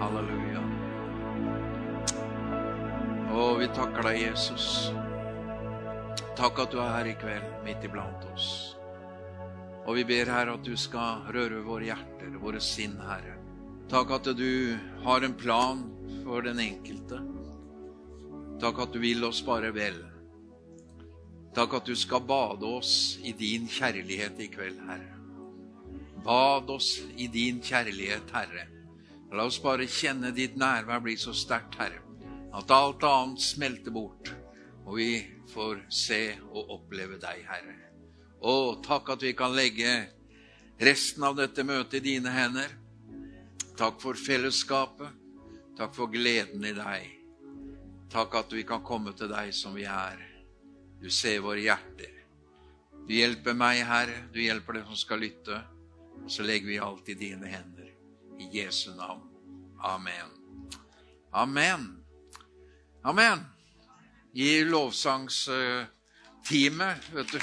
Halleluja. Og vi takker deg, Jesus. Takk at du er her i kveld, midt iblant oss. Og vi ber, Herre, at du skal røre våre hjerter, våre sinn, Herre. Takk at du har en plan for den enkelte. Takk at du vil oss bare vel. Takk at du skal bade oss i din kjærlighet i kveld, Herre. Bad oss i din kjærlighet, Herre. La oss bare kjenne ditt nærvær bli så sterkt, Herre, at alt annet smelter bort, og vi får se og oppleve deg, Herre. Å, takk at vi kan legge resten av dette møtet i dine hender. Takk for fellesskapet. Takk for gleden i deg. Takk at vi kan komme til deg som vi er. Du ser våre hjerter. Du hjelper meg, Herre. Du hjelper dem som skal lytte. Og så legger vi alt i dine hender. I Jesu navn. Amen. Amen. Amen. I lovsangsteamet, vet du.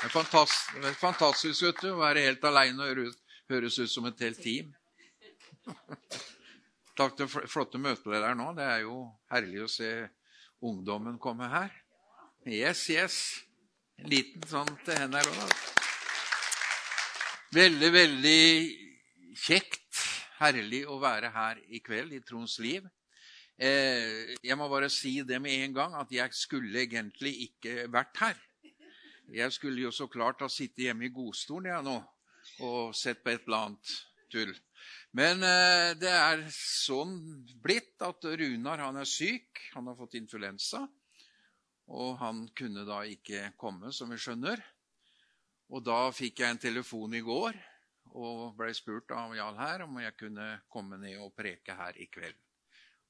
Det er fantastisk, fantastisk vet du, å være helt aleine og høres ut som et helt team. Takk til flotte møteledere nå. Det er jo herlig å se ungdommen komme her. Yes, yes. En liten sånn til henne her òg. Veldig, veldig kjekt, herlig å være her i kveld i Trons liv. Eh, jeg må bare si det med en gang, at jeg skulle egentlig ikke vært her. Jeg skulle jo så klart ha sittet hjemme i godstolen jeg nå og sett på et eller annet tull. Men eh, det er sånn blitt at Runar han er syk. Han har fått influensa. Og han kunne da ikke komme, som vi skjønner. Og da fikk jeg en telefon i går og ble spurt av Jarl her om jeg kunne komme ned og preke her i kveld.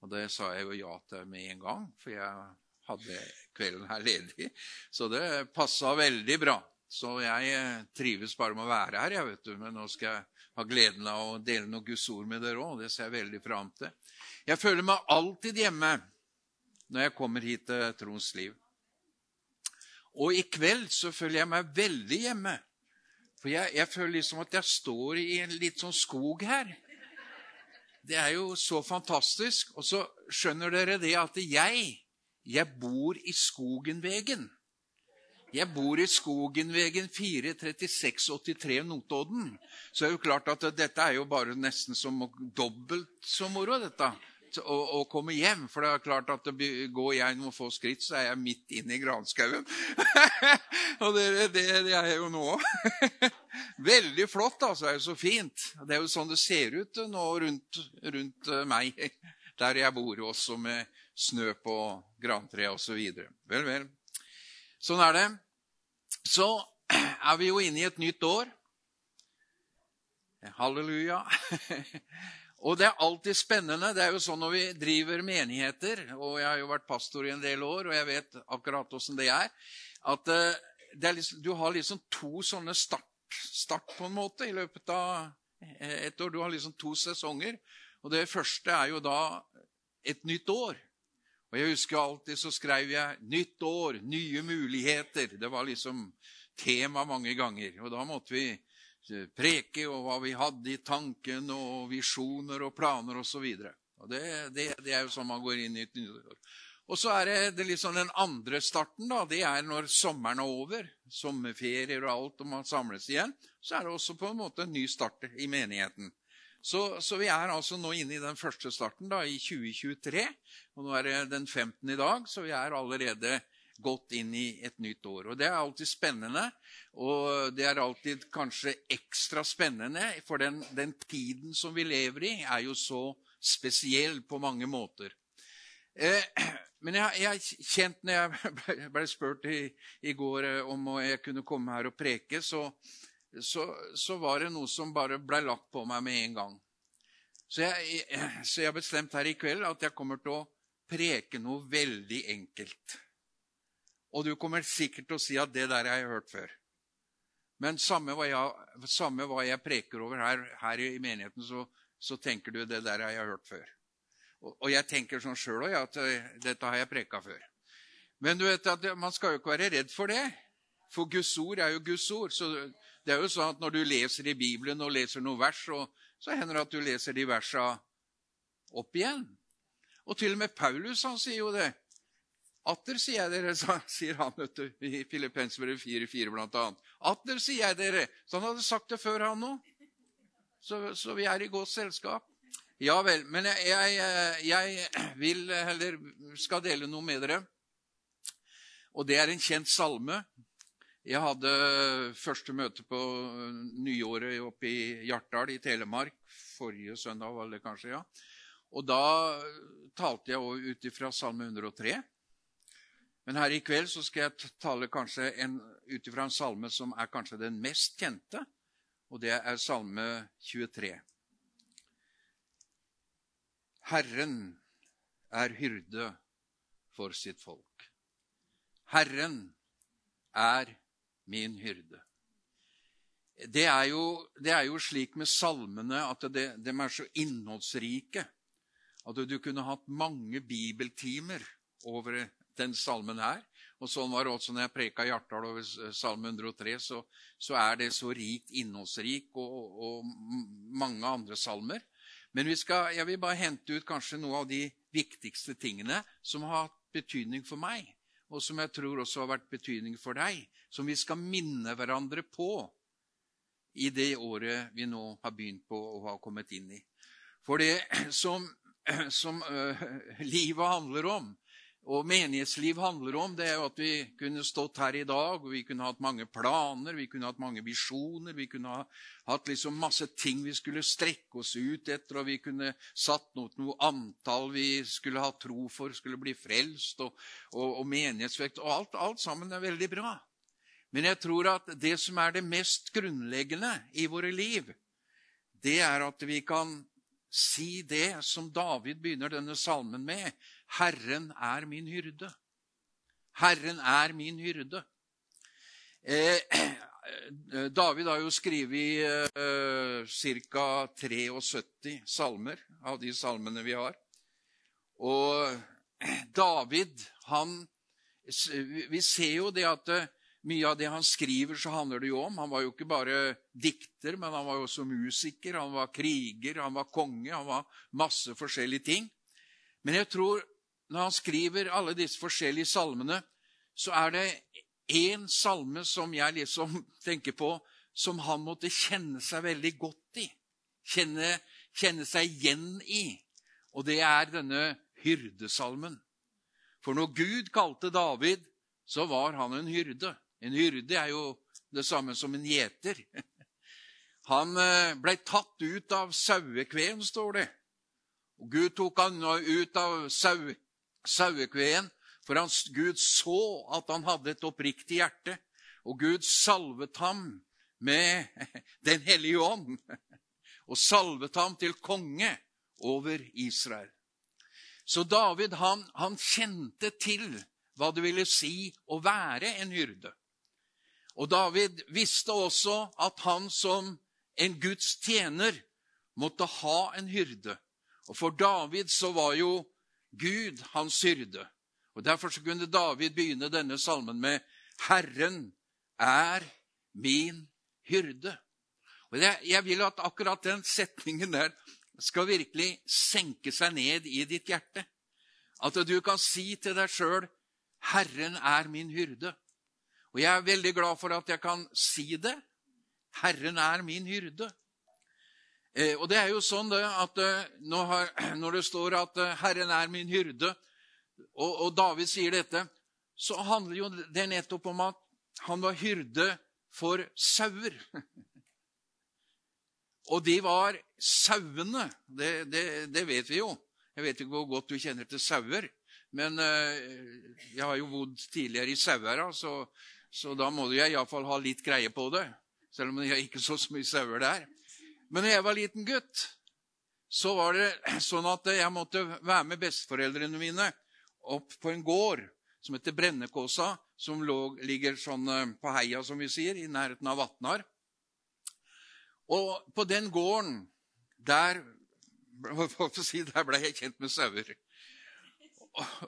Og det sa jeg jo ja til med en gang, for jeg hadde kvelden her ledig. Så det passa veldig bra. Så jeg eh, trives bare med å være her, jeg, vet du. Men nå skal jeg ha gleden av å dele noen Guds ord med dere òg. Det ser jeg veldig fram til. Jeg føler meg alltid hjemme når jeg kommer hit til Trons liv. Og i kveld så føler jeg meg veldig hjemme. For jeg, jeg føler liksom at jeg står i en litt sånn skog her. Det er jo så fantastisk. Og så skjønner dere det at jeg jeg bor i Skogenvegen. Jeg bor i Skogenvegen 43683 Notodden. Så det er jo klart at dette er jo bare nesten som dobbelt så moro, dette. Å, og, komme hjem. For det er klart at det, går jeg noen få skritt, så er jeg midt inne i granskauen. og det, det, det, er jeg jo nå Veldig flott, altså. Det er jo så fint. Det er jo sånn det ser ut nå rundt, rundt meg, der jeg bor, også med snø på grantre osv. Vel, vel. Sånn er det. Så er vi jo inne i et nytt år. Halleluja. Og det er alltid spennende. Det er jo sånn når vi driver menigheter, og jeg har jo vært pastor i en del år, og jeg vet akkurat åssen det er, at eh, det er liksom, du har liksom to sånne start, start, på en måte, i løpet av et år. Du har liksom to sesonger. Og det første er jo da et nytt år. Og jeg husker alltid så skrev jeg 'Nytt år, nye muligheter'. Det var liksom tema mange ganger. Og da måtte vi eh, preke og hva vi hadde i tanken, og visjoner og planer osv. Det, det, det er jo sånn man går inn i et nytt år. Og så er det, det liksom den andre starten. da, Det er når sommeren er over. Sommerferier og alt, og man samles igjen. Så er det også på en måte en ny start i menigheten. Så, så, vi er altså nå inne i den første starten da, i 2023. Og nå er det den 15. i dag, så vi er allerede gått inn i et nytt år. Og Det er alltid spennende, og det er alltid kanskje ekstra spennende, for den, den tiden som vi lever i, er jo så spesiell på mange måter. Eh, men jeg har kjent, når jeg ble spurt i, i, går eh, om jeg kunne komme her og preke, så, så, så, var det noe som bare ble lagt på meg med en gang. Så jeg, så jeg har bestemt her i kveld at jeg kommer til å preke noe veldig enkelt. Og du kommer sikkert til å si at det der har jeg hørt før. Men samme hva jeg, samme hva jeg preker over her, her i menigheten, så, så, tenker du det der har jeg hørt før. Og, og jeg tenker sånn sjøl òg, at eh, dette har jeg preka før. Men du vet at man skal jo ikke være redd for det. For Guds ord er jo Guds ord. Så det er jo sånn at når du leser i Bibelen og leser noen vers, så, så hender det at du leser de versa opp igjen. Og til og med Paulus han sier jo det. Atter sier jeg dere, sier han du, i Filippensbrevet 4,4 blant annet. Atter sier jeg dere. Så han hadde sagt det før, han òg. Så, så, vi er i godt selskap. Ja vel. Men jeg, jeg, jeg vil heller skal dele noe med dere. Og det er en kjent salme. Jeg hadde første møte på nyåret oppe i Hjartdal i Telemark. Forrige søndag, var det kanskje. ja. Og da talte jeg ut ifra Salme 103. Men her i kveld så skal jeg tale kanskje ut ifra en salme som er kanskje den mest kjente, og det er Salme 23. Herren er hyrde for sitt folk. Herren er min hyrde. Det er jo, det er jo slik med salmene at de, de er så innholdsrike at du kunne hatt mange bibeltimer over den salmen her. Og sånn var det også når jeg preka Hjartdal over salme 103, så, så, er det så rikt innholdsrik, og, og, mange andre salmer. Men skal, jeg vil bare hente ut kanskje noe av de viktigste tingene som har hatt betydning for meg, og som jeg tror også har vært betydning for deg, som vi skal minne hverandre på i det året vi nå har begynt på og har kommet inn i. For det som som uh, livet handler om, og menighetsliv handler om, det er jo at vi kunne stått her i dag, og vi kunne hatt mange planer, vi kunne hatt mange visjoner, vi kunne hatt liksom masse ting vi skulle strekke oss ut etter, og vi kunne satt noe, noe antall vi skulle ha tro for, skulle bli frelst, og, og, og menighetsvekt, og alt, alt sammen er veldig bra. Men jeg tror at det som er det mest grunnleggende i våre liv, det er at vi kan si det som David begynner denne salmen med. Herren er min hyrde. Herren er min hyrde. Eh, David har jo skrevet eh, ca. 73 salmer av de salmene vi har. Og David, han Vi ser jo det at eh, mye av det han skriver, så handler det jo om. Han var jo ikke bare dikter, men han var jo også musiker, han var kriger, han var konge, han var masse forskjellige ting. Men jeg tror når han skriver alle disse forskjellige salmene, så er det én salme som jeg liksom tenker på, som han måtte kjenne seg veldig godt i. Kjenne, kjenne seg igjen i. Og det er denne hyrdesalmen. For når Gud kalte David, så var han en hyrde. En hyrde er jo det samme som en gjeter. Han eh, blei tatt ut av sauekveen, står det. Og Gud tok han ut av sau, sauekveen, for hans Gud så at han hadde et oppriktig hjerte. Og Gud salvet ham med Den hellige ånd, og salvet ham til konge over Israel. Så David han, han kjente til hva det ville si å være en hyrde. Og David visste også at han som en Guds tjener måtte ha en hyrde. Og for David så var jo Gud hans hyrde. Og Derfor så kunne David begynne denne salmen med 'Herren er min hyrde'. Og Jeg vil at akkurat den setningen der skal virkelig senke seg ned i ditt hjerte. At du kan si til deg sjøl 'Herren er min hyrde'. Og jeg er veldig glad for at jeg kan si det. Herren er min hyrde. Eh, og det er jo sånn det at eh, når, det står at eh, 'Herren er min hyrde', og, David sier dette, så handler jo det nettopp om at han var hyrde for sauer. og de var sauene. Det, det, det, vet vi jo. Jeg vet ikke hvor godt du kjenner til sauer. Men jeg har jo bodd tidligere i Sauherad, så så da må jeg iallfall ha litt greie på det. Selv om jeg ikke så mye sauer der. Men når jeg var liten gutt, så var det sånn at jeg måtte være med besteforeldrene mine opp på en gård som heter Brennekåsa, som lå, ligger sånn eh, på heia, som vi sier, i nærheten av Vatnar. Og på den gården, der, si, der ble jeg kjent med sauer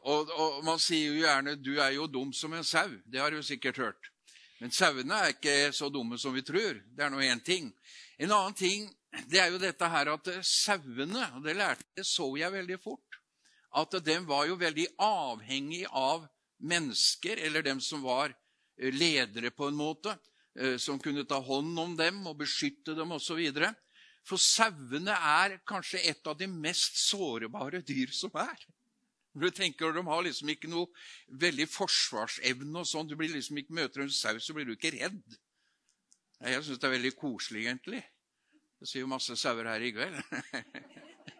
og, og, man sier jo gjerne 'du er jo dum som en sau'. Det har du sikkert hørt. Men sauene er ikke så dumme som vi tror. Det er nå én ting. En annen ting det er jo dette her at sauene, og det lærte det så jeg veldig fort, at de var jo veldig avhengig av mennesker, eller dem som var eh, ledere på en måte, eh, som kunne ta hånd om dem og beskytte dem osv. For sauene er kanskje et av de mest sårbare dyr som er. Du tenker, De har liksom ikke noe veldig forsvarsevne. og sånn. Du blir liksom ikke Møter en sau, så blir du ikke redd. Jeg syns det er veldig koselig, egentlig. Det sier jo masse sauer her i kveld.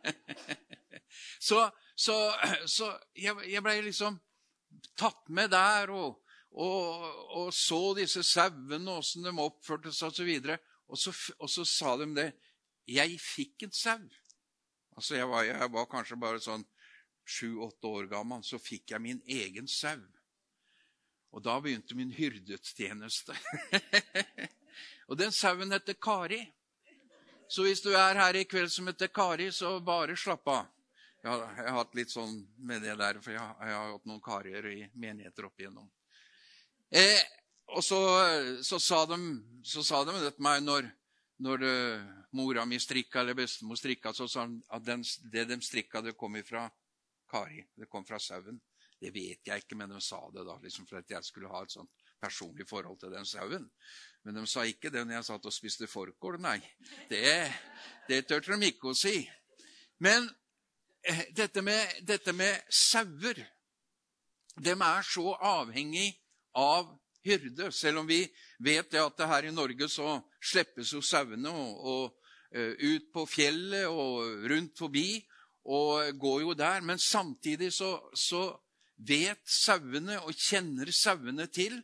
så, så, så jeg, jeg ble liksom tatt med der og, og, og så disse sauene, åssen de oppførte seg osv. Og, så, og så sa de det. Jeg fikk en sau. Altså, jeg var, jeg var kanskje bare sånn sju-åtte år gammel. Så fikk jeg min egen sau. Og da begynte min hyrdetjeneste. og den sauen heter Kari. Så hvis du er her i kveld som heter Kari, så bare slapp av. Jeg har, jeg har hatt litt sånn med det der, for jeg, jeg har hatt noen karier i menigheter opp igjennom. Eh, og så, så, sa de, så sa de det til meg når, når det, mora mi strikka, eller bestemor strikka, så sa de at den, det de strikka, det kom fra Kari. Det kom fra sauen. Det vet jeg ikke, men de sa det da, liksom for at jeg skulle ha et sånt personlig forhold til den sauen. Men de sa ikke det når jeg satt og spiste fårikål. Nei, det, det turte de ikke å si. Men eh, dette med, dette med sauer De er så avhengig av hyrde. Selv om vi vet at her i Norge så slippes jo sauene og, og, uh, ut på fjellet og rundt forbi og går jo der. Men samtidig så, så vet sauene og kjenner sauene til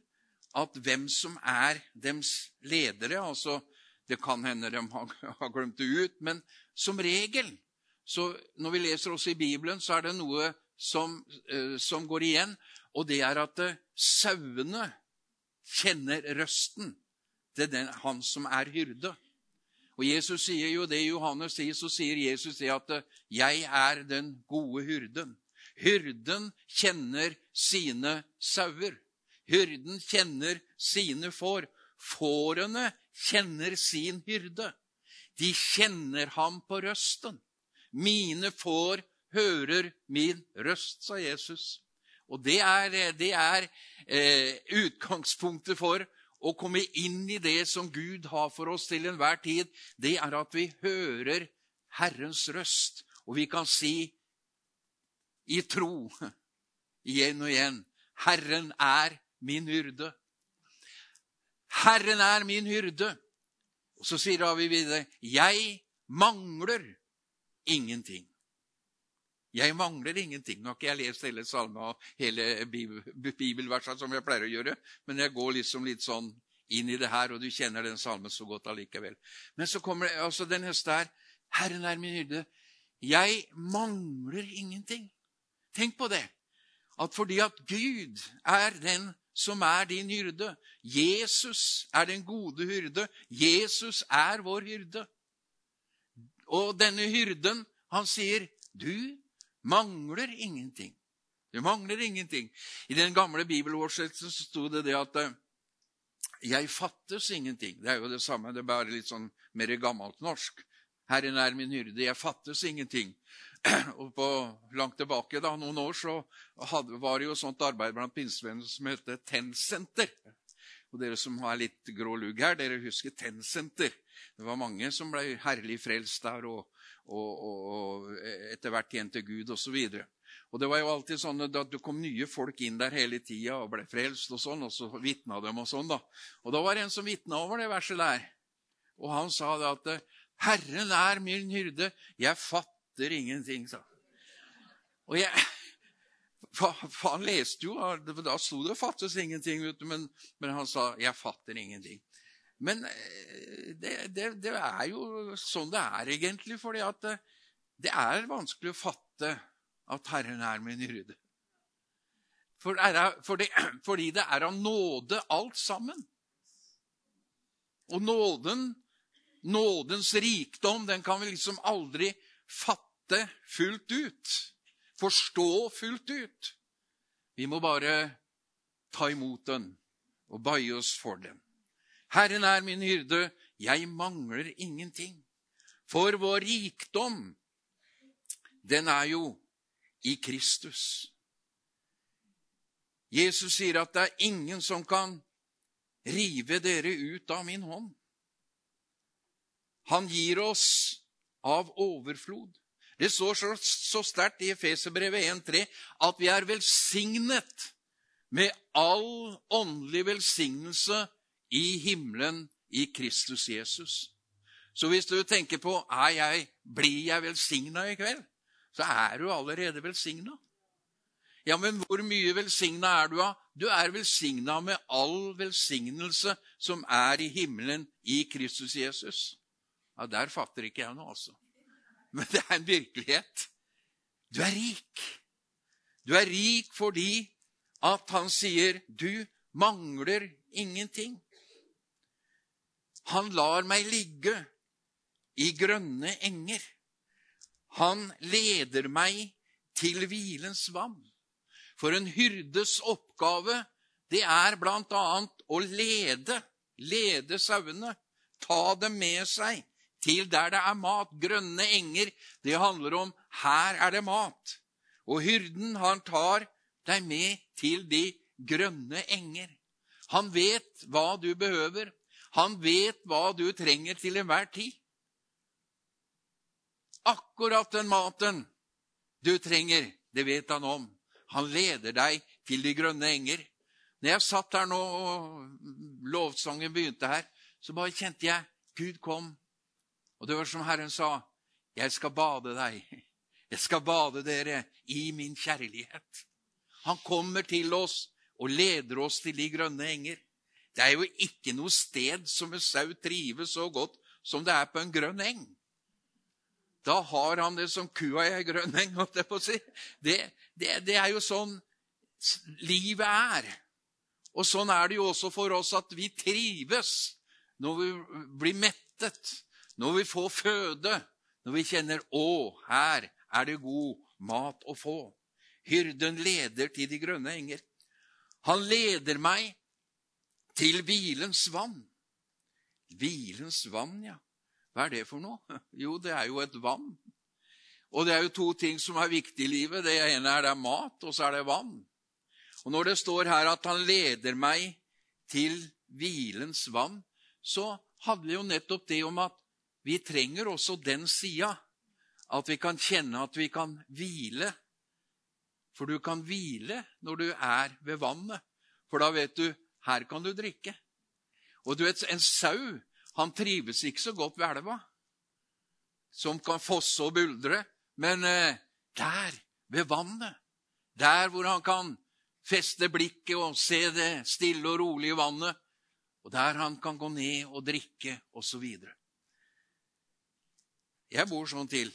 at hvem som er dems ledere altså Det kan hende de har glemt det ut, men som regel så når vi leser også i Bibelen, så er det noe som, uh, som går igjen, og det er at uh, sauene kjenner røsten til den, han som er hyrde. Og Jesus sier jo det i Johannes 10, så sier Jesus det at uh, 'jeg er den gode hyrden'. Hyrden kjenner sine sauer. Hyrden kjenner sine får. Fårene kjenner sin hyrde. De kjenner ham på røsten. Mine får hører min røst, sa Jesus. Og det er, det er eh, utgangspunktet for å komme inn i det som Gud har for oss til enhver tid. Det er at vi hører Herrens røst, og vi kan si i tro igjen og igjen Herren er min hyrde. Herren er min hyrde. Og så sier David videre, jeg mangler ingenting. Jeg mangler ingenting. Nå har ikke jeg lest hele salma og hele bibelverset som jeg pleier å gjøre, men jeg går liksom litt sånn inn i det her, og du kjenner den salmen så godt allikevel. Men så kommer det, altså den neste her. Herren er min hyrde. Jeg mangler ingenting. Tenk på det. At fordi at Gud er den som er din hyrde. Jesus er den gode hyrde. Jesus er vår hyrde. Og denne hyrden, han sier, 'Du mangler ingenting'. Du mangler ingenting. I den gamle bibeloversettelsen sto det det at eh, 'Jeg fattes ingenting'. Det er jo det samme, det er bare litt sånn mer gammelt norsk. Herren er min hyrde, jeg fattes ingenting. Og på, langt tilbake, da, noen år, så hadde, var det jo sånt arbeid blant pinsevennene som het Tennsenter. Og dere som har litt grå lugg her, dere husker Tennsenter. Det var mange som ble herlig frelst der, og, og, og, og etter hvert tjente Gud osv. Og, og det var jo alltid sånn at det kom nye folk inn der hele tida og ble frelst, og sånn, og så vitna dem og sånn. da. Og da var det en som vitna over det verset der. Og han sa det at 'Herren er min hyrde, jeg fatter fatter ingenting, sa han. Og jeg for, Han leste jo, da sto det 'fattes ingenting', men, men, han sa 'jeg fatter ingenting'. Men eh, det, det, det, er jo sånn det er egentlig, fordi det, det er vanskelig å fatte at Herren er min hyrde. For fordi, fordi det er av nåde alt sammen. Og nåden, nådens rikdom, den kan vi liksom aldri fatte fatte fullt ut. Forstå fullt ut. Vi må bare ta imot den og bøye oss for den. Herren er min hyrde, jeg mangler ingenting. For vår rikdom, den er jo i Kristus. Jesus sier at det er ingen som kan rive dere ut av min hånd. Han gir oss av overflod. Det står så, så sterkt i Efeserbrevet 1,3 at vi er velsignet med all åndelig velsignelse i himmelen i Kristus Jesus. Så hvis du tenker på er jeg, blir jeg velsigna i kveld, så er du allerede velsigna. Ja, men hvor mye velsigna er du av? Du er velsigna med all velsignelse som er i himmelen i Kristus Jesus. Ja, Der fatter ikke jeg noe, altså. Men det er en virkelighet. Du er rik. Du er rik fordi at han sier 'du mangler ingenting'. Han lar meg ligge i grønne enger. Han leder meg til hvilens vann. For en hyrdes oppgave, det er blant annet å lede, lede sauene, ta dem med seg til der det er mat. Grønne enger, det handler om her er det mat. Og hyrden, han tar deg med til de grønne enger. Han vet hva du behøver. Han vet hva du trenger til enhver tid akkurat den maten du trenger. Det vet han om. Han leder deg til de grønne enger. Når jeg satt her nå og lovsangen begynte her, så bare kjente jeg Gud kom. Og det var som Herren sa, 'Jeg skal bade deg. Jeg skal bade dere i min kjærlighet.' Han kommer til oss og leder oss til de grønne enger. Det er jo ikke noe sted som en sau trives så godt som det er på en grønn eng. Da har han det som kua i ei grønn eng, holdt jeg på å si. Det, det, det er jo sånn livet er. Og sånn er det jo også for oss at vi trives når vi blir mettet, når vi får føde, når vi kjenner 'Å, her er det god mat å få'. Hyrden leder til de grønne enger. Han leder meg til hvilens vann. Hvilens vann, ja. Hva er det for noe? Jo, det er jo et vann. Og det er jo to ting som er viktig i livet. Det ene er det er mat, og så er det vann. Og når det står her at han leder meg til hvilens vann, så handler jo nettopp det om at vi trenger også den sida. At vi kan kjenne at vi kan hvile. For du kan hvile når du er ved vannet. For da vet du her kan du drikke. Og du vet, en sau han trives ikke så godt ved elva, som kan fosse og buldre. Men eh, der, ved vannet, der hvor han kan feste blikket og se det stille og rolige vannet, og der han kan gå ned og drikke, osv. Jeg bor sånn til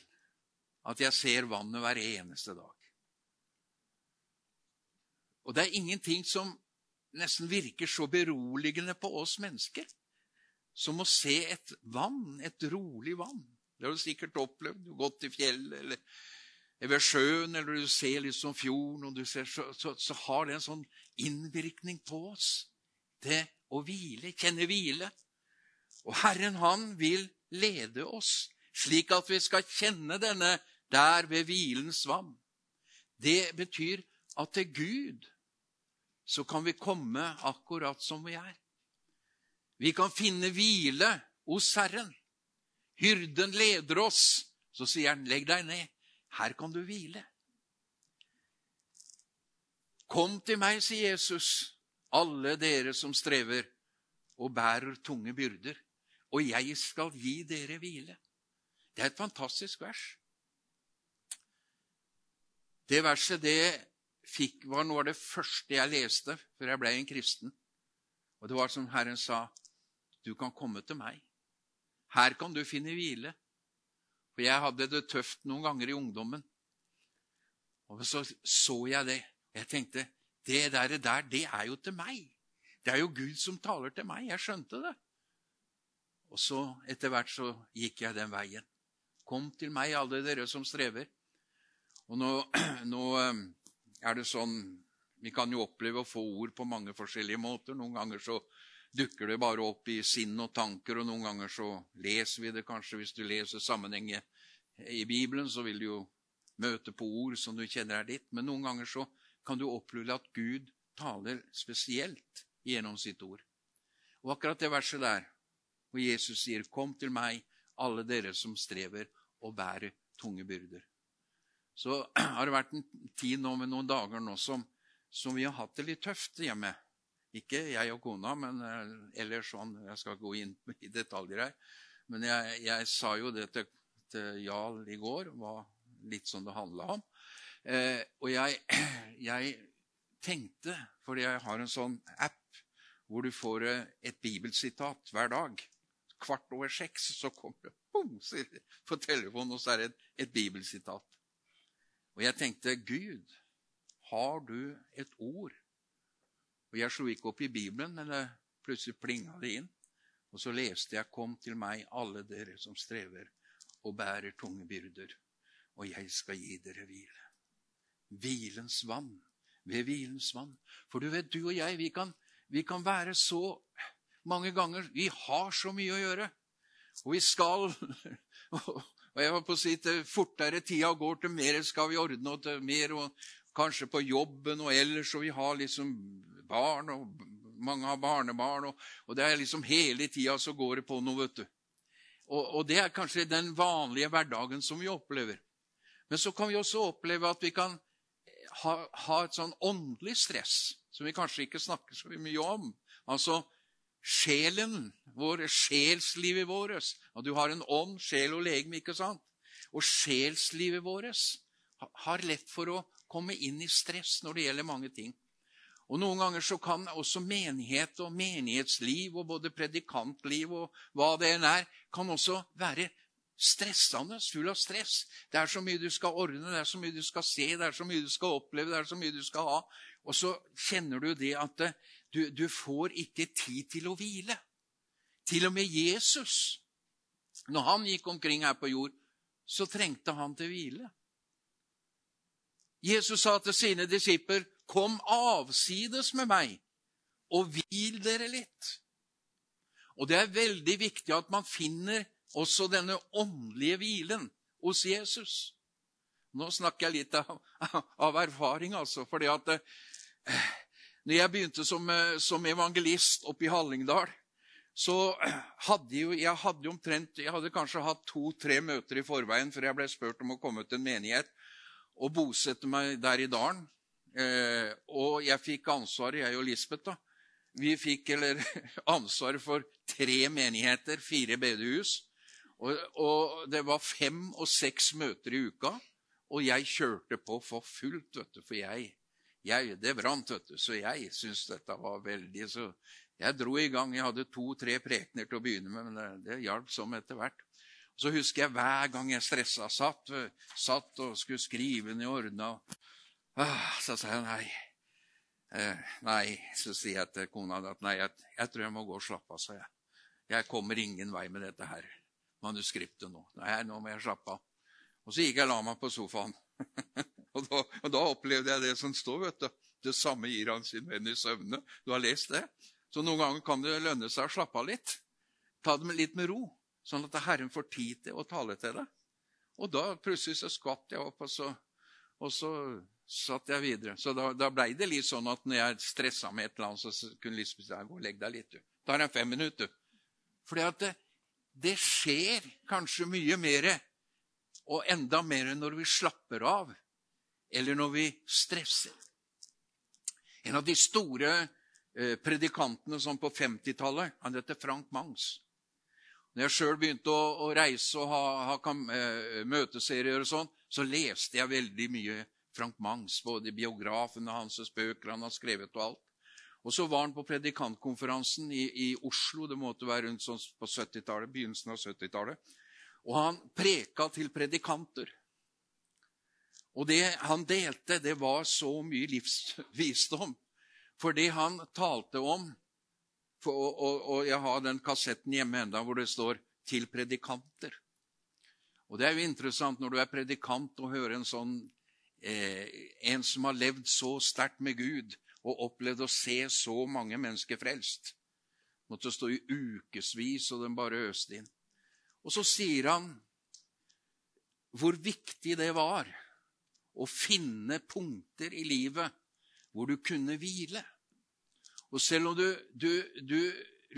at jeg ser vannet hver eneste dag. Og det er ingenting som nesten virker så beroligende på oss mennesker som å se et vann, et rolig vann. Det har du sikkert opplevd. Du har gått i fjellet eller ved sjøen, eller du ser liksom fjorden, og ser, så, så, så, har det en sånn innvirkning på oss. Det å hvile, kjenne hvile. Og Herren, han vil lede oss, slik at vi skal kjenne denne der ved hvilens vann. Det betyr at til Gud så kan vi komme akkurat som vi er. Vi kan finne hvile hos Herren. Hyrden leder oss. Så sier han, 'Legg deg ned. Her kan du hvile.' Kom til meg, sier Jesus, alle dere som strever og bærer tunge byrder, og jeg skal gi dere hvile. Det er et fantastisk vers. Det verset det fikk, var noe av det første jeg leste før jeg ble en kristen. Og det var som Herren sa, du kan komme til meg. Her kan du finne hvile. For jeg hadde det tøft noen ganger i ungdommen. Og så så jeg det. Jeg tenkte det der, der, det er jo til meg. Det er jo Gud som taler til meg. Jeg skjønte det. Og så etter hvert så gikk jeg den veien. Kom til meg, alle dere som strever. Og nå, nå eh, er det sånn Vi kan jo oppleve å få ord på mange forskjellige måter. Noen ganger så dukker det bare opp i sinn og tanker, og noen ganger så leser vi det kanskje. Hvis du leser sammenhengen i Bibelen, så vil du jo møte på ord som du kjenner er ditt. Men noen ganger så kan du oppleve at Gud taler spesielt gjennom sitt ord. Og akkurat det verset der, hvor Jesus sier, 'Kom til meg, alle dere som strever og bærer tunge byrder', så har det vært en tid nå med noen dager nå som, som vi har hatt det litt tøft hjemme. Ikke jeg og kona, men eh, ellers sånn Jeg skal gå inn i detaljer her. Men jeg, jeg sa jo det til, til Jarl i går, var litt som det handla om. Eh, og jeg, jeg, tenkte, fordi jeg har en sånn app hvor du får eh, et bibelsitat hver dag Kvart over seks så kommer det boom, på telefonen, og så er det et, et bibelsitat. Og jeg tenkte, Gud, har du et ord? Og jeg slo ikke opp i Bibelen, men det plutselig plinga det inn. Og så leste jeg, Kom til meg, alle dere som strever og bærer tunge byrder, og jeg skal gi dere hvile. Hvilens vann. Ved hvilens vann. For du vet, du og jeg, vi kan, vi kan være så mange ganger Vi har så mye å gjøre. Og vi skal Og jeg var på å si til fortere tida går, til mer skal vi ordne, og til mer og kanskje på jobben og ellers, og vi har liksom barn, og mange har barnebarn, og, og det er liksom hele tida så går det på noe, vet du. Og, og det er kanskje den vanlige hverdagen som vi opplever. Men så kan vi også oppleve at vi kan ha, ha et sånn åndelig stress som vi kanskje ikke snakker så mye om. Altså sjelen vår, sjelslivet vårt. Og du har en ånd, sjel og legeme, ikke sant? Og sjelslivet vårt har lett for å komme inn i stress når det gjelder mange ting. Og Noen ganger så kan også menighet og menighetsliv og både predikantliv og hva det enn er, kan også være stressende, full av stress. Det er så mye du skal ordne, det er så mye du skal se, det er så mye du skal oppleve, det er så mye du skal ha. Og så kjenner du det at eh, du, du får ikke tid til å hvile. Til og med Jesus, når han gikk omkring her på jord, så trengte han til hvile. Jesus sa til sine disipler, 'Kom avsides med meg, og hvil dere litt.' Og Det er veldig viktig at man finner også denne åndelige hvilen hos Jesus. Nå snakker jeg litt av, av erfaring, altså. fordi at eh, når jeg begynte som, eh, som evangelist oppe i Hallingdal, så hadde jo, jeg hadde omtrent Jeg hadde kanskje hatt to-tre møter i forveien før jeg ble spurt om å komme til en menighet og bosette meg der i dalen. Eh, og jeg fikk ansvaret, jeg og Lisbeth, da. Vi fikk eller, ansvaret for tre menigheter, fire bedehus. Og, og, det var fem og seks møter i uka, og jeg kjørte på for fullt, vet du, for jeg, jeg Det brant, vet du, så jeg syntes dette var veldig Så jeg dro i gang. Jeg hadde to-tre prekener til å begynne med, men det, det hjalp som etter hvert. Så husker jeg hver gang jeg stressa, satt, satt og skulle skrive ned ordna ah, Så sa jeg nei. Eh, nei, så sier jeg til kona at nei, jeg, jeg tror jeg må gå og slappe av, jeg. Jeg kommer ingen vei med dette her manuskriptet nå. Nei, nå må jeg slappe av. Og så gikk jeg og la meg på sofaen. og, da, og, da, opplevde jeg det som står. vet du. Det samme gir han sin venn i søvne. Du har lest det? Så noen ganger kan det lønne seg å slappe av litt. Ta det litt med ro, sånn at Herren får tid til å tale til deg. Og da plutselig så skvatt jeg opp, og så, og så satt jeg videre. Så da, da blei det litt sånn at når jeg stressa med et eller annet, så kunne Lisbeth si gå og legg deg litt. du. Tar en fem minutter. Fordi at det, det skjer kanskje mye mer, og enda mer når vi slapper av, eller når vi stresser. En av de store eh, predikantene som på 50-tallet, han heter Frank Mangs. Når jeg sjøl begynte å, å, reise og ha, ha eh, møteserier og sånn, så leste jeg veldig mye Frank Mangs, både biografene hans og bøker han har skrevet og alt. Og så var han på predikantkonferansen i, i Oslo, det måtte være rundt sånn på 70-tallet, begynnelsen av 70-tallet. Og han preka til predikanter. Og det han delte, det var så mye livsvisdom. For det han talte om for, og, og, og, jeg har den kassetten hjemme enda hvor det står 'til predikanter'. Og Det er jo interessant når du er predikant og hører en sånn eh, en som har levd så sterkt med Gud og opplevd å se så mange mennesker frelst. Måtte stå i ukevis, og den bare øste inn. Og så sier han hvor viktig det var å finne punkter i livet hvor du kunne hvile. Og selv om du, du, du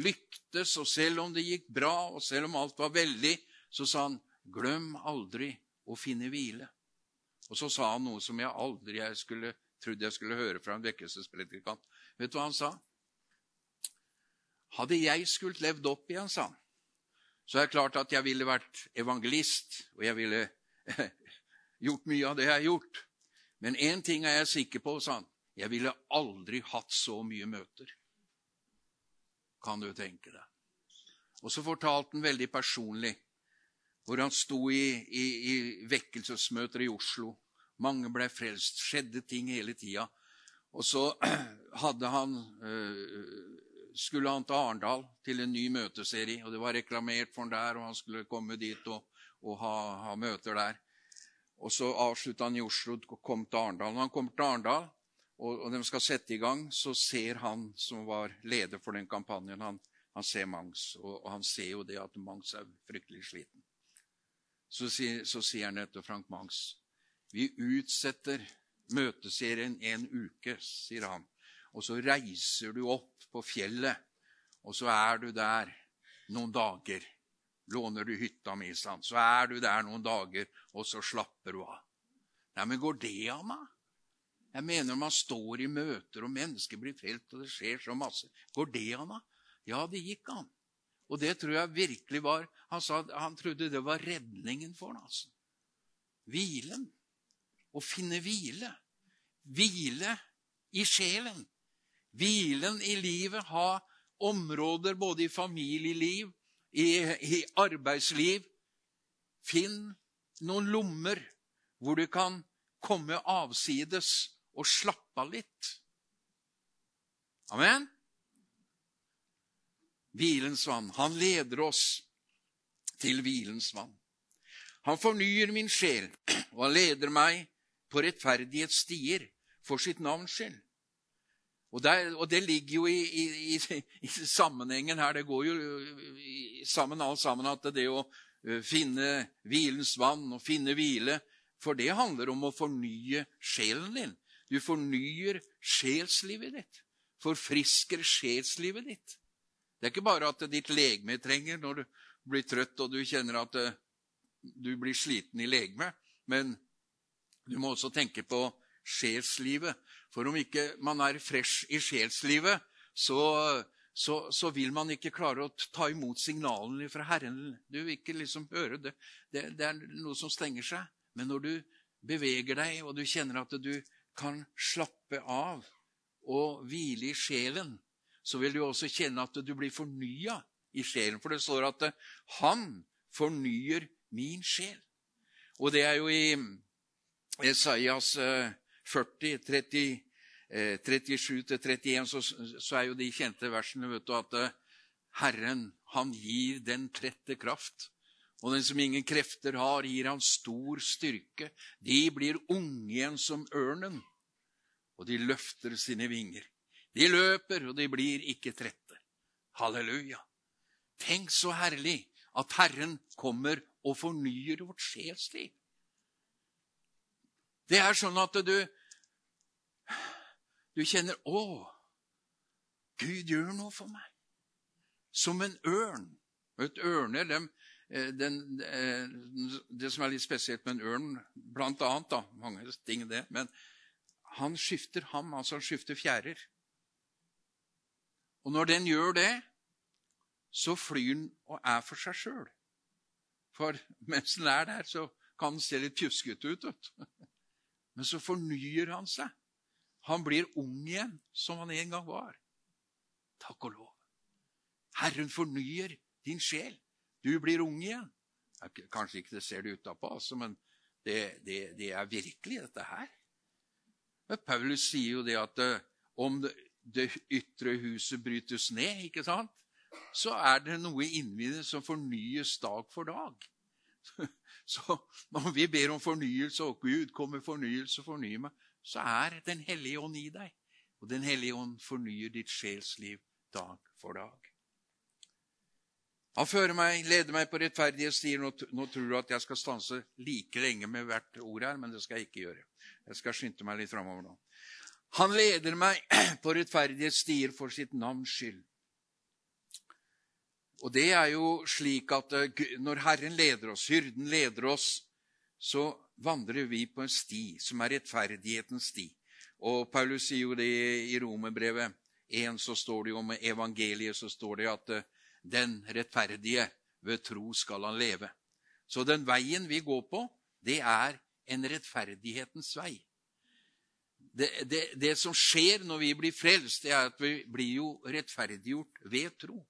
lyktes, og selv om det gikk bra, og selv om alt var veldig, så sa han, glem aldri å finne hvile. Og så sa han noe som jeg aldri jeg skulle, trodde jeg skulle høre fra en vekkelsespredikant. Vet du hva han sa? Hadde jeg skult levd opp igjen, sa han, så er det klart at jeg ville vært evangelist, og jeg ville gjort mye av det jeg har gjort. Men én ting er jeg sikker på, sa han. Jeg ville aldri hatt så mye møter. Kan du tenke deg? Og så fortalte han veldig personlig hvor han sto i, i, i vekkelsesmøter i Oslo. Mange ble frelst. Skjedde ting hele tida. Og så hadde han øh, skulle han til Arendal til en ny møteserie. og Det var reklamert for han der, og han skulle komme dit og, og ha, ha, møter der. Og Så avslutta han i Oslo og kom til Arendal. Når han kommer til Arendal, og, og de skal sette i gang, så ser han som var leder for den kampanjen, han, han ser Mangs. Og, og, han ser jo det at Mangs er fryktelig sliten. Så, så sier han etter Frank Mangs vi utsetter møteserien en uke, sier han. Og så reiser du opp på fjellet, og så er du der noen dager. Låner du hytta mi, sant? så er du der noen dager, og så slapper du av. Nei, men går det av meg? Jeg mener man står i møter, og mennesker blir felt, og det skjer så masse. Går det av meg? Ja, det gikk an. Og det tror jeg virkelig var Han sa han trodde det var redningen for ham. altså. Hvilen. Å finne hvile. Hvile i sjelen. Hvilen i livet, ha områder både i familieliv, i, i arbeidsliv. Finn noen lommer hvor du kan komme avsides og slappe av litt. Amen? Hvilens vann. Han leder oss til hvilens vann. Han fornyer min sjel, og han leder meg på rettferdighetsstier for sitt navns skyld. Og, der, og, det ligger jo i, i, i, sammenhengen her. Det går jo sammen alt sammen at det å finne hvilens vann og finne hvile For det handler om å fornye sjelen din. Du fornyer sjelslivet ditt. Forfrisker sjelslivet ditt. Det er ikke bare at ditt legeme trenger når du blir trøtt og du kjenner at du blir sliten i legemet, men du må også tenke på sjelslivet. For om ikke man er fresh i sjelslivet, så, så, så, vil man ikke klare å ta imot signalene fra Herren. Du vil ikke liksom høre det. det. Det er noe som stenger seg. Men når du beveger deg, og du kjenner at du kan slappe av og hvile i sjelen, så vil du også kjenne at du blir fornya i sjelen. For det står at han fornyer min sjel. Og det er jo i Esaias eh, 40, 30, 37-31, eh, så, så, er jo de kjente versene vet du, at eh, Herren, han gir den trette kraft. Og den som ingen krefter har, gir han stor styrke. De blir unge igjen som ørnen, og de løfter sine vinger. De løper, og de blir ikke trette. Halleluja. Tenk så herlig at Herren kommer og fornyer vårt sjelsliv. Det er sånn at du du kjenner 'Å, Gud gjør noe for meg'. Som en ørn. Et ørne, dem, eh, den, eh, det som er litt spesielt med en ørn, blant annet da, mange ting det, men han skifter ham, altså han skifter fjærer. Og når den gjør det, så flyr den og er for seg sjøl. For mens den er der, så kan den se litt pjuskete ut. Men så fornyer han seg. Han blir ung igjen, som han en gang var. Takk og lov. Herren fornyer din sjel. Du blir ung igjen. Kanskje ikke det ser det utapå, altså, men det, det, det, er virkelig, dette her. Men Paulus sier jo det at eh, om det, det ytre huset brytes ned, ikke sant, så er det noe inni som fornyes dag for dag. Så når vi ber om fornyelse, og Gud kommer fornyelse forny meg, så er Den hellige ånd i deg. Og Den hellige ånd fornyer ditt sjelsliv dag for dag. Han fører meg, leder meg på rettferdige stier. Nå, nå, tror du at jeg skal stanse like lenge med hvert ord her, men det skal jeg ikke gjøre. Jeg skal skynde meg litt framover nå. Han leder meg på rettferdige stier for sitt navns skyld. Og det er jo slik at eh, når Herren leder oss, hyrden leder oss, så vandrer vi på en sti som er rettferdighetens sti. Og Paulus sier jo det i Romerbrevet 1, så står det jo om evangeliet så står det at eh, den rettferdige ved tro skal han leve. Så den veien vi går på, det er en rettferdighetens vei. Det, det, det, som skjer når vi blir frelst, det er at vi blir jo rettferdiggjort ved tro.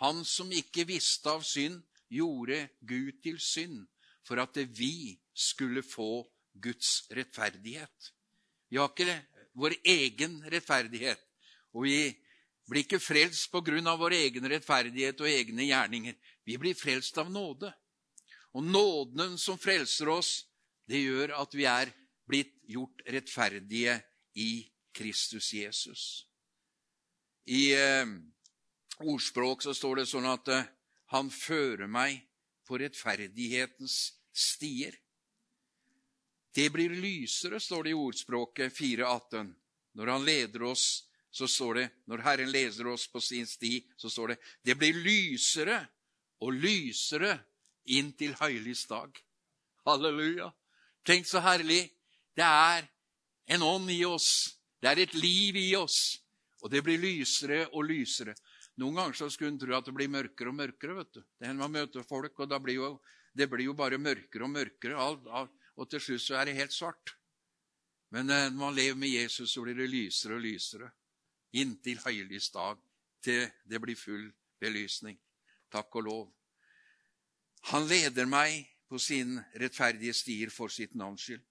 Han som ikke visste av synd, gjorde Gud til synd for at vi skulle få Guds rettferdighet. Vi har ikke vår egen rettferdighet, og vi blir ikke frelst på grunn av vår egen rettferdighet og egne gjerninger. Vi blir frelst av nåde. Og nåden som frelser oss, det gjør at vi er blitt gjort rettferdige i Kristus Jesus. I eh, ordspråk så står det sånn at eh, han fører meg på rettferdighetens stier. Det blir lysere, står det i ordspråket 4.18. Når han leder oss, så står det, når Herren leder oss på sin sti, så står det det blir lysere og lysere inn til høylys dag. Halleluja. Tenk så herlig. Det er en ånd i oss. Det er et liv i oss. Og det blir lysere og lysere. Noen ganger så skulle en tro at det blir mørkere og mørkere. vet du. Det hender Man møter folk, og da blir jo, det blir jo bare mørkere og mørkere. Og til slutt så er det helt svart. Men eh, når man lever med Jesus, så blir det lysere og lysere. Inntil høylys dag, til det blir full belysning. Takk og lov. Han leder meg på sin rettferdige stier for sitt navns skyld.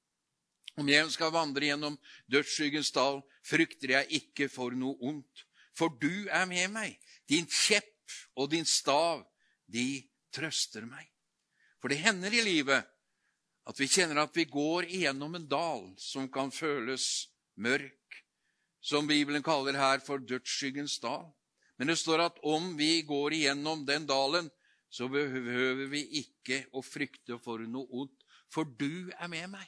Om jeg skal vandre gjennom dødsskyggens dal, frykter jeg ikke for noe ondt, for du er med meg. Din kjepp og din stav, de trøster meg. For det hender i livet at vi kjenner at vi går igjennom en dal som kan føles mørk, som Bibelen kaller her for dødsskyggens dal. Men det står at om vi går igjennom den dalen, så behøver vi ikke å frykte for noe ondt, for du er med meg.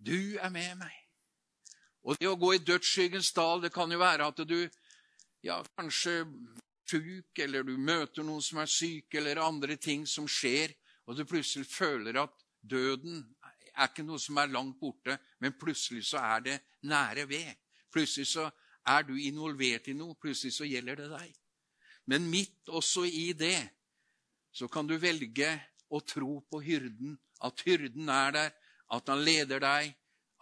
Du er med meg. Og det å gå i dødsskyggens dal, det kan jo være at du ja, kanskje sjuk, eller du møter noen som er syk, eller andre ting som skjer, og du plutselig føler at døden er ikke noe som er langt borte, men plutselig så er det nære ved. Plutselig så er du involvert i noe. Plutselig så gjelder det deg. Men midt også i det så kan du velge å tro på hyrden, at hyrden er der, at han leder deg,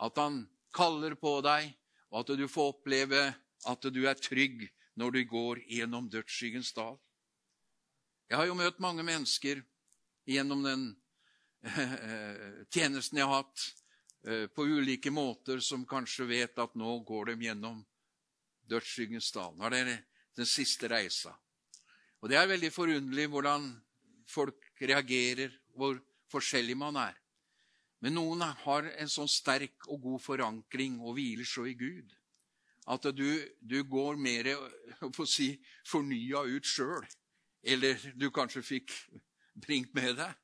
at han kaller på deg, og at du får oppleve at du er trygg når du går gjennom dødsskyggens dal. Jeg har jo møtt mange mennesker gjennom den eh, tjenesten jeg har hatt, eh, på ulike måter, som kanskje vet at nå går de gjennom dødsskyggens dal. Nå er det den siste reisa. Og Det er veldig forunderlig hvordan folk reagerer, hvor forskjellig man er. Men noen har en sånn sterk og god forankring og hviler så i Gud at du, du går mer si, fornya ut sjøl. Eller du kanskje fikk bringt med deg.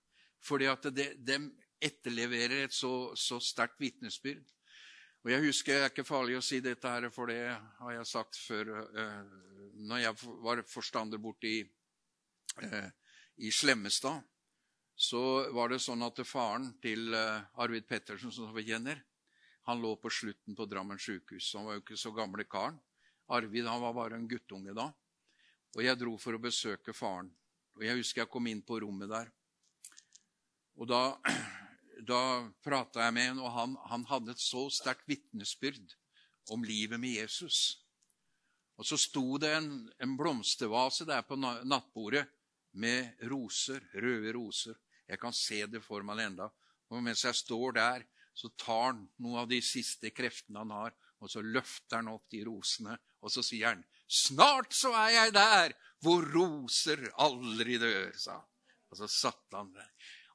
Fordi at de etterleverer et så, så sterkt vitnesbyrd. Og jeg husker, Det er ikke farlig å si dette, her, for det har jeg sagt før. Eh, når jeg var forstander borte i, eh, i Slemmestad, så var det sånn at faren til eh, Arvid Pettersen, som vi kjenner, han lå på slutten på Drammen sykehus. Han var jo ikke så gamle karen. Arvid han var bare en guttunge da. Og jeg dro for å besøke faren. Og Jeg husker jeg kom inn på rommet der. Og Da, da prata jeg med ham, og han, han hadde et så sterkt vitnesbyrd om livet med Jesus. Og så sto det en, en blomstervase der på nattbordet med roser, røde roser. Jeg kan se det for meg enda. Og mens jeg står der, så tar han noen av de siste kreftene han har, og så løfter han opp de rosene, og så sier han, 'Snart så er jeg der hvor roser aldri dør', sa. Og så satte han der.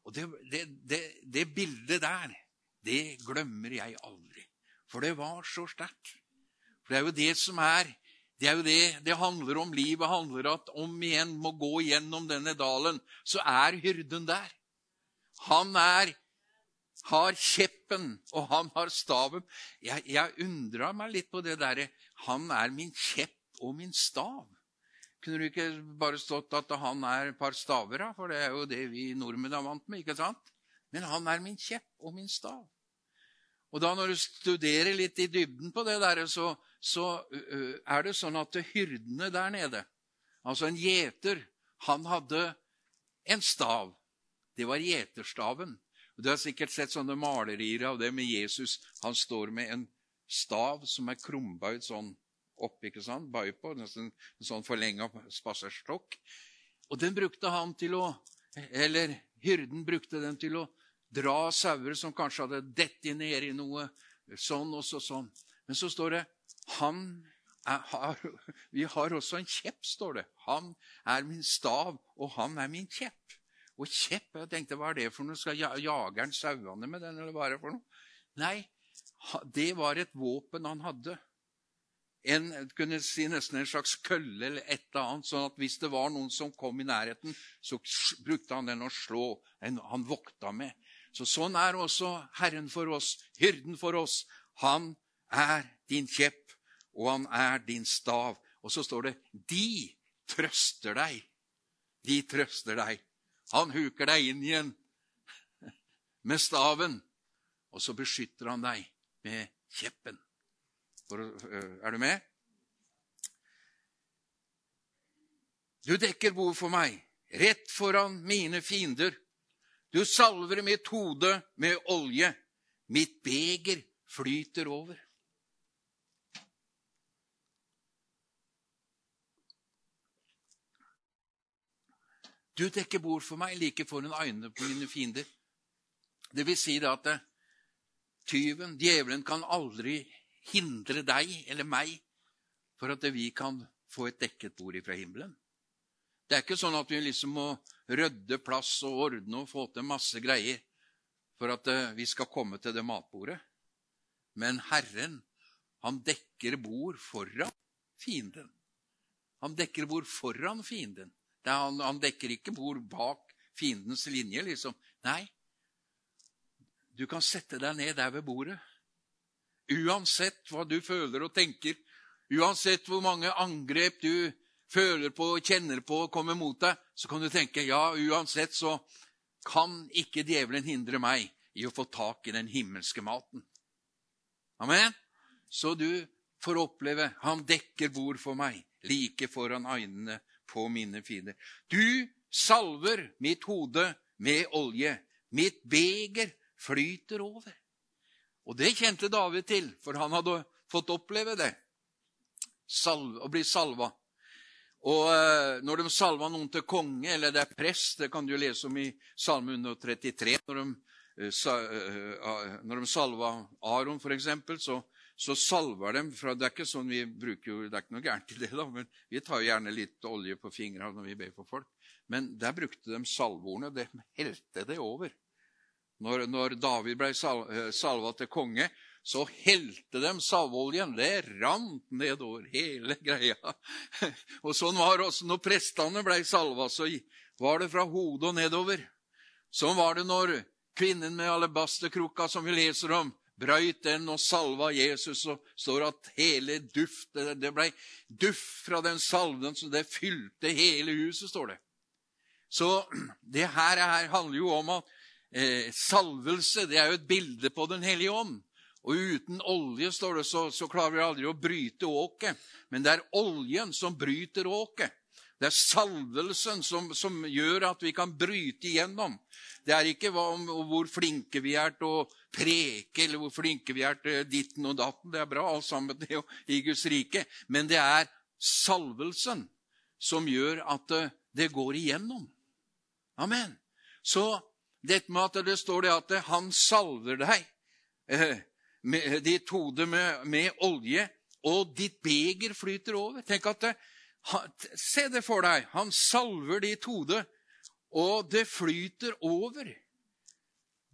Og det, det, det, det bildet der, det glemmer jeg aldri. For det var så sterkt. For det er jo det som er det er jo det det handler om. Livet handler at om igjen må gå gjennom denne dalen. Så er hyrden der. Han er, har kjeppen, og han har staven. Jeg, jeg undra meg litt på det derre Han er min kjepp og min stav. Kunne du ikke bare stått at han er et par staver, da? For det er jo det vi nordmenn er vant med, ikke sant? Men han er min kjepp og min stav. Og da når du studerer litt i dybden på det der, så, så er det sånn at hyrdene der nede, altså en gjeter, han hadde en stav. Det var gjeterstaven. Du har sikkert sett sånne malerier av det med Jesus. Han står med en stav som er krumbøyd sånn opp, ikke sant? Bøy på, nesten en sånn forlenga spaserstokk. Og den brukte han til å Eller hyrden brukte den til å dra sauer som kanskje hadde dettet ned i noe sånn og så sånn. Men så står det han har, Vi har også en kjepp, står det. Han er min stav, og han er min kjepp. Og kjepp Jeg tenkte, hva er det for noe? Skal jageren sauene med den, eller hva er det for noe? Nei, det var et våpen han hadde en, kunne si nesten en slags kølle eller et eller annet, sånn at hvis det var noen som kom i nærheten, så brukte han den å slå. En, han vokta med. Så Sånn er også Herren for oss, hyrden for oss. Han er din kjepp, og han er din stav. Og så står det 'De trøster deg'. De trøster deg. Han huker deg inn igjen med staven, og så beskytter han deg med kjeppen. Er du med? Du dekker bord for meg, rett foran mine fiender. Du salver mitt hode med olje. Mitt beger flyter over. Du dekker bord for meg like foran øynene på mine fiender. Det vil si at tyven, djevelen, kan aldri hindre deg eller meg for at vi kan få et dekket bord ifra himmelen. Det er ikke sånn at vi liksom må rydde plass og ordne og få til masse greier for at eh, vi skal komme til det matbordet. Men Herren, han dekker bord foran fienden. Han dekker bord foran fienden. Han, han, dekker ikke bord bak fiendens linje, liksom. Nei, du kan sette deg ned der ved bordet. Uansett hva du føler og tenker, uansett hvor mange angrep du føler på og kjenner på og kommer mot deg, så kan du tenke ja, uansett så kan ikke djevelen hindre meg i å få tak i den himmelske maten. Amen? Så du får oppleve han dekker bord for meg, like foran øynene på mine fiender. Du salver mitt hode med olje. Mitt beger flyter over. Og det kjente David til, for han hadde fått oppleve det. Å bli salva. Og eh, når de salva noen til konge, eller det er prest, det kan du lese om i Salme 133 Når de, eh, eh, når de salva Aron, f.eks., så, så salver de fra Det er ikke sånn vi bruker det er ikke noe gærent i det, da, men vi tar jo gjerne litt olje på fingrene når vi ber for folk. Men der brukte de salveordene. Det helte det over. Når, når David ble sal, eh, salva til konge, så helte de salveoljen. Det rant nedover hele greia. Og sånn var det også når prestene ble salva. Så var det fra hodet og nedover. Sånn var det når kvinnen med alabasterkrukka, som vi leser om, brøyt den og salva Jesus, så står at hele duft, det ble duft fra den salven, så det fylte hele huset, står det. Så det her, her handler jo om at eh, salvelse det er jo et bilde på Den hellige ånd. Og uten olje står det, så, så klarer vi aldri å bryte åket. Men det er oljen som bryter åket. Det er salvelsen som, som, gjør at vi kan bryte igjennom. Det er ikke om, hvor flinke vi er til å preke, eller hvor flinke vi er til ditten og datten. Det er bra, alt sammen det i Guds rike. Men det er salvelsen som gjør at det, det går igjennom. Amen. Så dette med at det står det at han salver deg, eh, med, ditt hode med, med, olje, og ditt beger flyter over. Tenk at det, Se det for deg. Han salver ditt hode, Og det flyter over.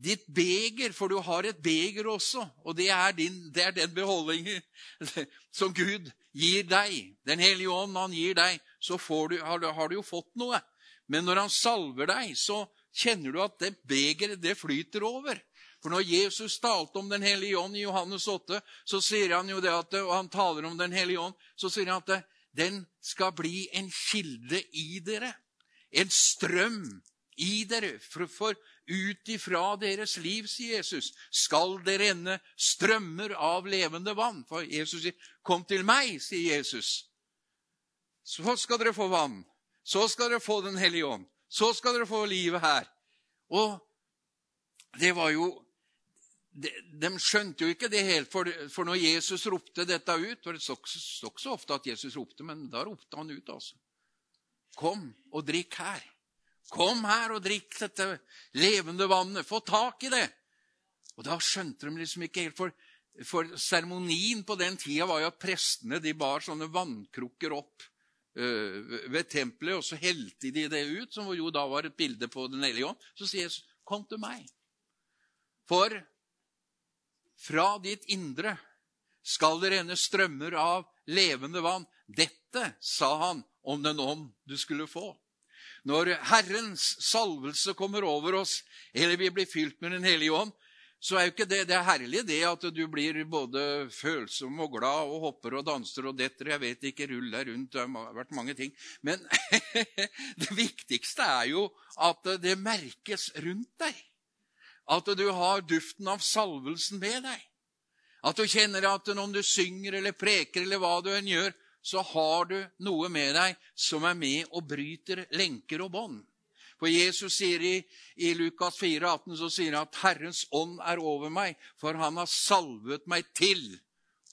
Ditt beger, for du har et beger også, og det er, din, det er den beholdningen som Gud gir deg. Den hellige ånd han gir deg, så du, har, du, har, du, jo fått noe. Men når han salver deg, så kjenner du at det begeret, det flyter over. For når Jesus talte om Den hellige ånd i Johannes 8, så sier han jo det at, og han taler om Den hellige ånd, så sier han at den skal bli en kilde i dere. En strøm i dere. For, for ut ifra deres liv, sier Jesus, skal det renne strømmer av levende vann. For Jesus sier, 'Kom til meg', sier Jesus. Så skal dere få vann. Så skal dere få Den hellige ånd. Så skal dere få livet her. Og det var jo de, de skjønte jo ikke det helt, for, for når Jesus ropte dette ut for Det står ikke så ofte at Jesus ropte, men da ropte han ut, altså. Kom og drikk her. Kom her og drikk dette levende vannet. Få tak i det. Og da skjønte de liksom ikke helt, for, seremonien på den tida var jo at prestene de bar sånne vannkrukker opp øh, ved tempelet, og så helte de det ut, som jo da var et bilde på Den hellige ånd. Så sier Jesus, 'Kom til meg'. For fra ditt indre skal det renne strømmer av levende vann. Dette sa han om den ånd du skulle få. Når Herrens salvelse kommer over oss, eller vi blir fylt med Den hellige ånd, så er jo ikke det det er herlig det at du blir både følsom og glad og hopper og danser og detter. Jeg vet ikke, rull deg rundt. Det har vært mange ting. Men det viktigste er jo at det merkes rundt deg. At du har duften av salvelsen med deg. At du kjenner at om du synger eller preker eller hva du enn gjør, så har du noe med deg som er med og bryter lenker og bånd. For Jesus sier i, i Lukas 4, 18, så sier han at 'Herrens ånd er over meg', for han har salvet meg til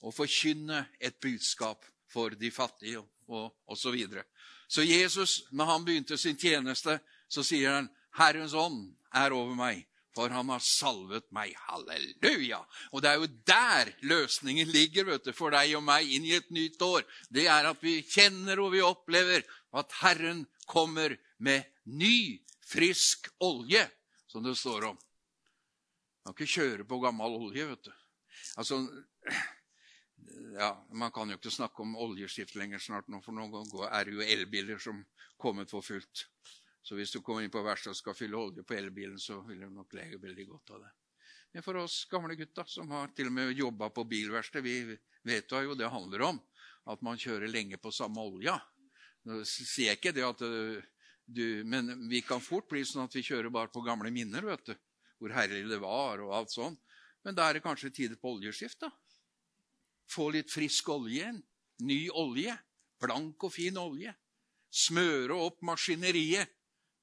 å forkynne et budskap for de fattige, og osv. Så, videre. så Jesus, når han begynte sin tjeneste, så sier han 'Herrens ånd er over meg' for han har salvet meg. Halleluja! Og det er jo der løsningen ligger vet du, for deg og meg inn i et nytt år. Det er at vi kjenner og vi opplever at Herren kommer med ny, frisk olje, som det står om. Man kan ikke kjøre på gammel olje, vet du. Altså, ja, Man kan jo ikke snakke om oljeskift lenger snart, nå, for nå er det jo elbiler som kommer for fullt. Så hvis du kommer inn på verkstedet og skal fylle olje på elbilen, så vil du nok lege veldig godt av det. Men for oss gamle gutta som har til og med jobba på bilverksted, vi vet jo det handler om at man kjører lenge på samme olja. Nå sier jeg ikke det at øh, du, Men vi kan fort bli sånn at vi kjører bare på gamle minner, vet du. Hvor herlig det var, og alt sånn. Men da er det kanskje tider på oljeskift, da. Få litt frisk olje igjen. Ny olje. Blank og fin olje. Smøre opp maskineriet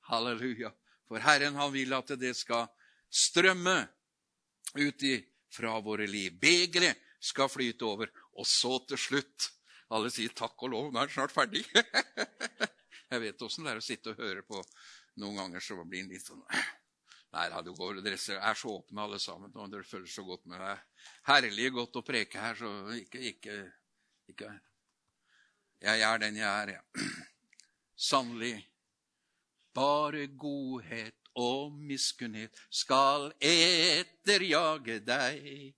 Halleluja. For Herren han vil at det skal strømme ut fra våre liv. Begeret skal flyte over. Og så til slutt Alle sier 'takk og lov, nå er det snart ferdig'. Jeg vet åssen det er å sitte og høre på. Noen ganger så blir en litt sånn Nei da, går, dere er så åpne alle sammen, og dere føler så godt med deg. Herlig godt å preke her, så ikke, ikke, ikke Jeg er den jeg er, jeg. Ja. Sannelig bare godhet og miskunnhet skal etterjage deg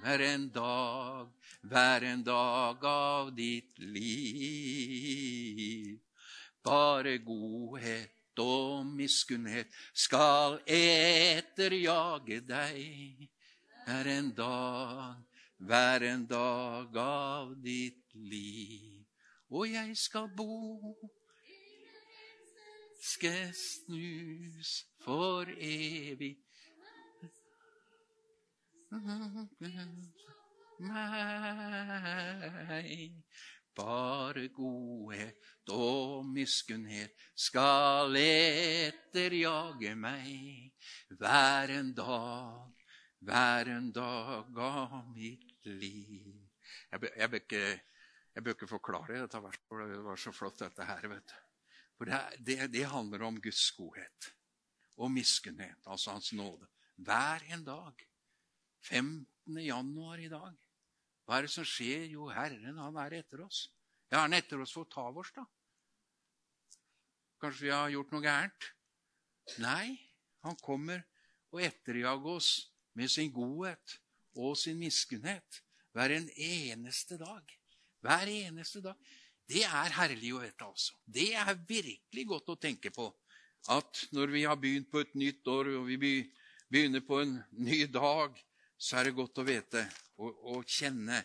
hver en dag, hver en dag av ditt liv. Bare godhet og miskunnhet skal etterjage deg hver en dag, hver en dag av ditt liv. Og jeg skal bo skal snus for evig. Meg. Bare godhet og miskunnhet skal etterjage meg hver en dag, hver en dag av mitt liv. Jeg bør, ikke, ikke, forklare dette verset, for det var så flott, dette her. vet du. For det, det, det handler om Guds godhet og miskunnhet, altså Hans nåde. Hver en dag. 15. januar i dag. Hva er det som skjer? Jo, Herren han er etter oss. Ja, Han er etter oss for å ta oss, da. Kanskje vi har gjort noe gærent? Nei, han kommer og etterjager oss med sin godhet og sin miskunnhet hver en eneste dag. Hver eneste dag. Det er herlig å vite, altså. Det er virkelig godt å tenke på. At når vi har begynt på et nytt år, og vi begynner på en ny dag, så er det godt å vite og, kjenne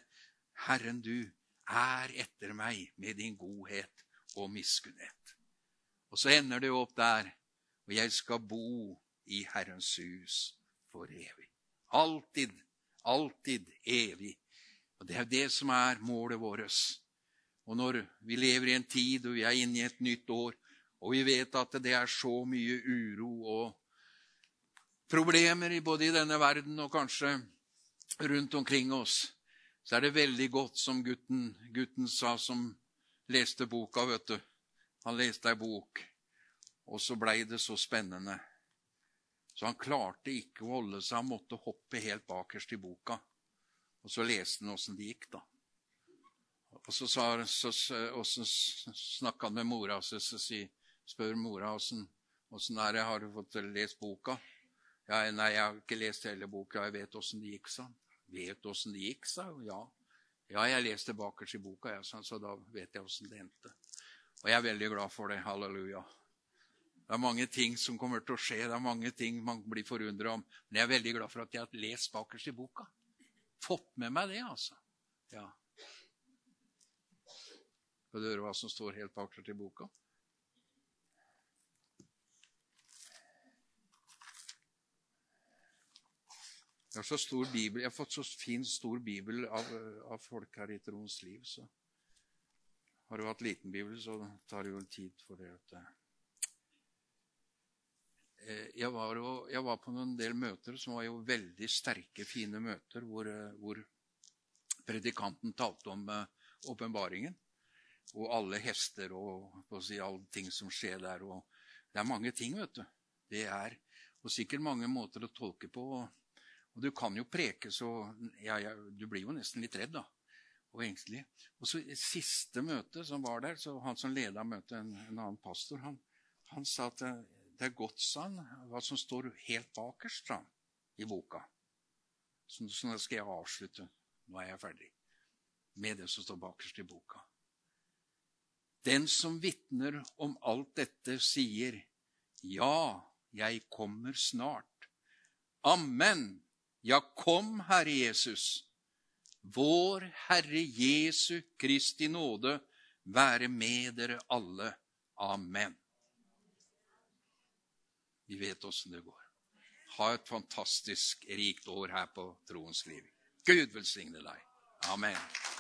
Herren, du er etter meg med din godhet og miskunnhet. Og så ender det opp der, og jeg skal bo i Herrens hus for evig. Alltid, alltid evig. Og Det er det som er målet vårt. Og når vi lever i en tid og vi er inne i et nytt år, og vi vet at det er så mye uro og problemer både i denne verden og kanskje rundt omkring oss, så er det veldig godt som gutten, gutten sa som leste boka, vet du. Han leste ei bok, og så blei det så spennende. Så han klarte ikke å holde seg, han måtte hoppe helt bakerst i boka. Og så leste han åssen det gikk, da. Og så, sa, så, så snakka han med mora og så spør mora åssen er det, har du fått lest boka? Ja, nei, jeg har ikke lest hele boka, jeg vet åssen det gikk, sa han. Vet åssen det gikk, sa hun. Ja. Ja, jeg leste bakerst i boka, jeg, så da vet jeg åssen det endte. Og jeg er veldig glad for det. Halleluja. Det er mange ting som kommer til å skje, det er mange ting man blir forundra om. Men jeg er veldig glad for at jeg har lest bakerst i boka. Fått med meg det, altså. Ja. Skal du høre hva som står helt bakerst i boka? Jeg har, så stor bibel, jeg har fått så fin, stor bibel av, av folk her i Troens liv. Så har du hatt liten bibel, så tar det jo tid for det. Eh, jeg var, jeg var, på en del møter som var jo veldig sterke, fine møter, hvor, eh, hvor predikanten talte om eh, åpenbaringen. Og alle hester og si, alle ting som skjer der. Og det er mange ting, vet du. Det er og sikkert mange måter å tolke på. Og du kan jo preke så ja, ja, Du blir jo nesten litt redd, da. Og engstelig. Og så i siste møte som var der, så han som leda møtet, en, en, annen pastor, han, han sa at det er godt, sa han, hva som står helt bakerst da, i boka. Så, så nå skal jeg avslutte. Nå er jeg ferdig med det som står bakerst i boka. Den som vitner om alt dette, sier, Ja, jeg kommer snart. Amen. Ja, kom, Herre Jesus. Vår Herre Jesu Kristi nåde være med dere alle. Amen. Vi vet åssen det går. Ha et fantastisk rikt år her på troens liv. Gud velsigne deg. Amen.